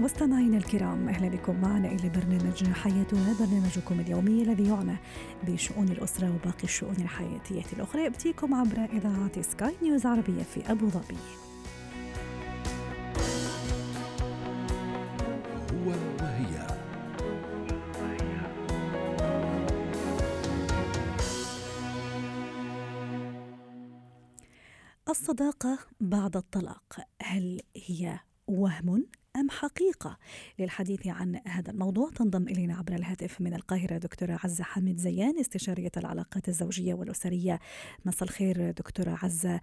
مستمعينا الكرام أهلا بكم معنا إلى برنامج حياتنا برنامجكم اليومي الذي يعنى بشؤون الأسرة وباقي الشؤون الحياتية الأخرى يأتيكم عبر إذاعة سكاي نيوز عربيه في أبو ظبي. هو وهي الصداقة بعد الطلاق هل هي وهم أم حقيقة؟ للحديث عن هذا الموضوع تنضم إلينا عبر الهاتف من القاهرة دكتورة عزة حامد زيان استشارية العلاقات الزوجية والأسرية مساء الخير دكتورة عزة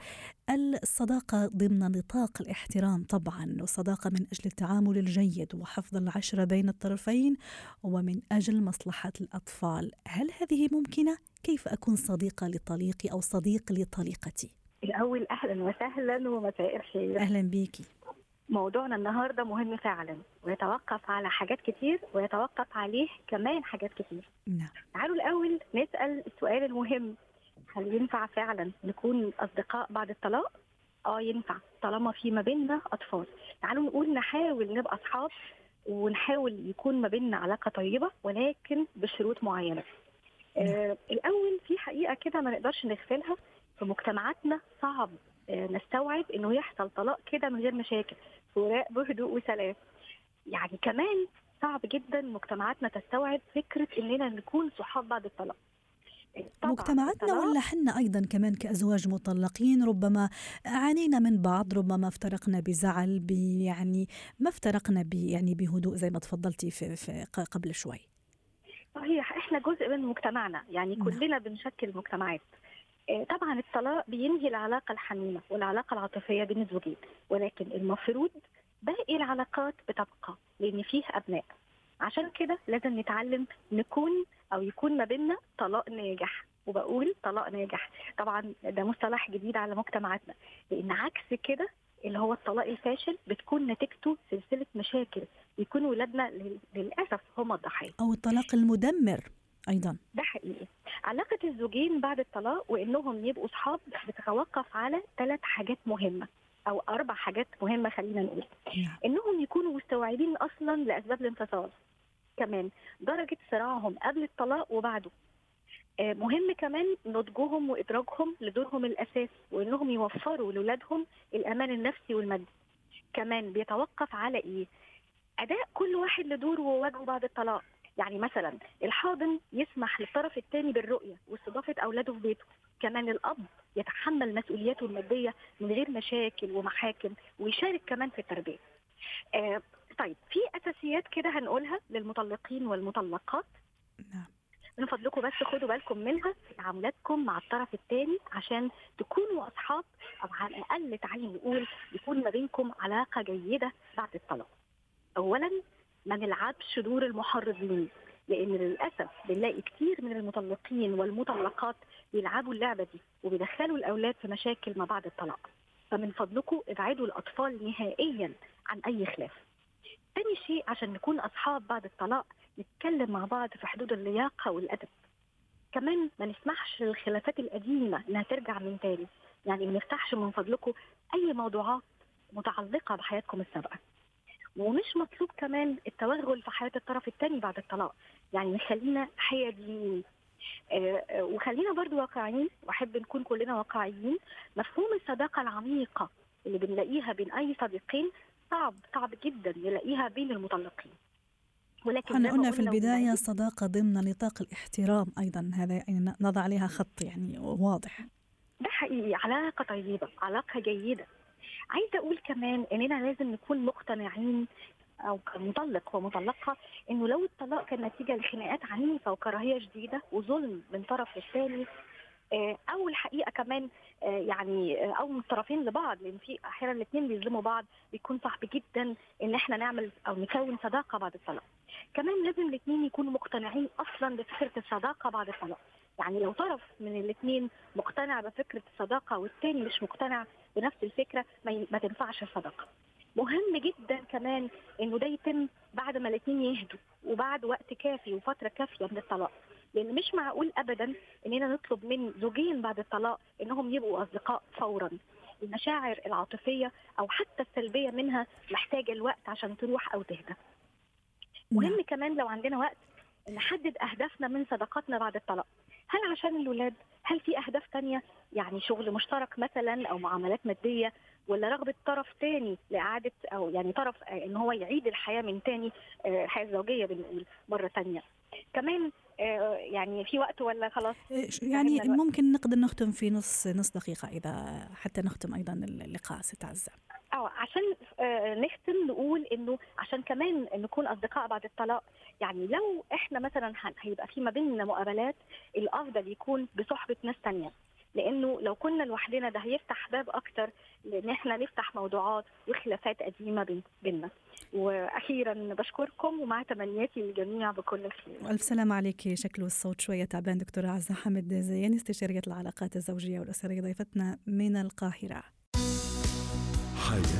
الصداقة ضمن نطاق الاحترام طبعا والصداقة من أجل التعامل الجيد وحفظ العشرة بين الطرفين ومن أجل مصلحة الأطفال هل هذه ممكنة؟ كيف أكون صديقة لطليقي أو صديق لطليقتي؟ الأول أهلا وسهلا ومساء الخير أهلا بيكي موضوعنا النهارده مهم فعلا ويتوقف على حاجات كتير ويتوقف عليه كمان حاجات كتير. نعم. تعالوا الأول نسأل السؤال المهم هل ينفع فعلا نكون أصدقاء بعد الطلاق؟ آه ينفع طالما في ما بيننا أطفال. تعالوا نقول نحاول نبقى أصحاب ونحاول يكون ما بيننا علاقة طيبة ولكن بشروط معينة. نعم. آه الأول في حقيقة كده ما نقدرش نغفلها في مجتمعاتنا صعب نستوعب إنه يحصل طلاق كده من غير مشاكل فراق بهدوء وسلام. يعني كمان صعب جدا مجتمعاتنا تستوعب فكرة إننا نكون صحاب بعد الطلاق. مجتمعاتنا ولا حنا أيضا كمان كأزواج مطلقين؟ ربما عانينا من بعض ربما افترقنا بزعل بي يعني ما افترقنا بي يعني بهدوء زي ما تفضلتي في, في قبل شوي. صحيح إحنا جزء من مجتمعنا. يعني كلنا بنشكل مجتمعات. طبعا الطلاق بينهي العلاقة الحميمة والعلاقة العاطفية بين الزوجين ولكن المفروض باقي العلاقات بتبقى لأن فيه أبناء. عشان كده لازم نتعلم نكون أو يكون ما بيننا طلاق ناجح. وبقول طلاق ناجح. طبعا ده مصطلح جديد على مجتمعاتنا لأن عكس كده اللي هو الطلاق الفاشل بتكون نتيجته سلسلة مشاكل يكون ولادنا للأسف هم الضحايا أو الطلاق المدمر. أيضا. ده حقيقي. علاقة الزوجين بعد الطلاق وإنهم يبقوا اصحاب بتتوقف على ثلاث حاجات مهمة أو أربع حاجات مهمة خلينا نقول. نعم. إنهم يكونوا مستوعبين أصلا لأسباب الانفصال. كمان درجة صراعهم قبل الطلاق وبعده. آه مهم كمان نضجهم وادراكهم لدورهم الأساسي وإنهم يوفروا لاولادهم الأمان النفسي والمادي. كمان بيتوقف على إيه؟ أداء كل واحد لدوره وواجبه بعد الطلاق. يعني مثلا الحاضن يسمح للطرف الثاني بالرؤية واستضافة أولاده في بيته. كمان الأب يتحمل مسؤولياته المادية من غير مشاكل ومحاكم ويشارك كمان في التربية. آه طيب في أساسيات كده هنقولها للمطلقين والمطلقات. نعم. من فضلكم بس خدوا بالكم منها في تعاملاتكم مع الطرف الثاني عشان تكونوا أصحاب أو على الأقل تعالي نقول يكون ما بينكم علاقة جيدة بعد الطلاق. اولا ما نلعبش دور المحرضين لأن للأسف بنلاقي كتير من المطلقين والمطلقات بيلعبوا اللعبة دي وبيدخلوا الأولاد في مشاكل ما بعد الطلاق. فمن فضلكم ابعدوا الأطفال نهائيا عن أي خلاف. تاني شيء عشان نكون أصحاب بعد الطلاق نتكلم مع بعض في حدود اللياقة والأدب. كمان ما نسمحش للخلافات القديمة إنها ترجع من تاني. يعني ما نفتحش من فضلكم أي موضوعات متعلقة بحياتكم السابقة. ومش مطلوب كمان التوغل في حياة الطرف الثاني بعد الطلاق. يعني نخلينا حياديين. آه آه وخلينا برضو واقعيين. وأحب نكون كلنا واقعيين. مفهوم الصداقة العميقة اللي بنلاقيها بين أي صديقين صعب صعب جدا نلاقيها بين المطلقين. ولكن إحنا قلنا في البداية الصداقة ضمن نطاق الاحترام أيضا. هذا يعني نضع عليها خط يعني واضح. ده حقيقي. علاقة طيبة علاقة جيدة. عايزة أقول كمان إننا لازم نكون مقتنعين أو كمطلق ومطلقة إنه لو الطلاق كان نتيجة لخناقات عنيفة وكراهية شديدة وظلم من طرف للثاني أو الحقيقة كمان يعني أو من الطرفين لبعض لأن في أحيانا الاثنين بيظلموا بعض بيكون صعب جدا إن إحنا نعمل أو نكون صداقة بعد الطلاق. كمان لازم الاثنين يكونوا مقتنعين أصلا بفكرة الصداقة بعد الطلاق. يعني لو طرف من الاثنين مقتنع بفكرة الصداقة والثاني مش مقتنع بنفس الفكرة ما, ما تنفعش الصداقه. مهم جدا كمان إنه ده يتم بعد ما الاثنين يهدوا وبعد وقت كافي وفترة كافية من الطلاق. لأن مش معقول ابدا إننا نطلب من زوجين بعد الطلاق إنهم يبقوا أصدقاء فورا المشاعر العاطفية أو حتى السلبية منها محتاجة الوقت عشان تروح أو تهدى مهم نعم. كمان لو عندنا وقت نحدد أهدافنا من صداقاتنا بعد الطلاق هل عشان الولاد هل في أهداف تانية؟ يعني شغل مشترك مثلا أو معاملات مادية ولا رغبة طرف تاني لإعادة أو يعني طرف آه، إن هو يعيد الحياة من تاني آه، الحياة الزوجيه بنقول مرة تانية. كمان آه، يعني في وقت ولا خلاص؟ إيش- يعني. ممكن نقدر نختم في نص نص دقيقة إذا حتى نختم أيضا اللقاء ست عزة. آه عشان آه، نختم نقول إنه عشان كمان نكون أصدقاء بعد الطلاق يعني لو إحنا مثلا هن- هيبقى في ما بيننا مقابلات الأفضل يكون بصحبة ناس تانية. لأنه لو كنا لوحدنا ده هيفتح باب أكتر لإن إحنا نفتح موضوعات وخلافات قديمة بين- بيننا. وأخيرا بشكركم ومع تمنياتي للجميع بكل خير. وألف سلام عليك شكله الصوت شوية تعبان دكتورة عزة حمد زيان استشارية العلاقات الزوجية والأسرية ضيفتنا من القاهرة. حياتي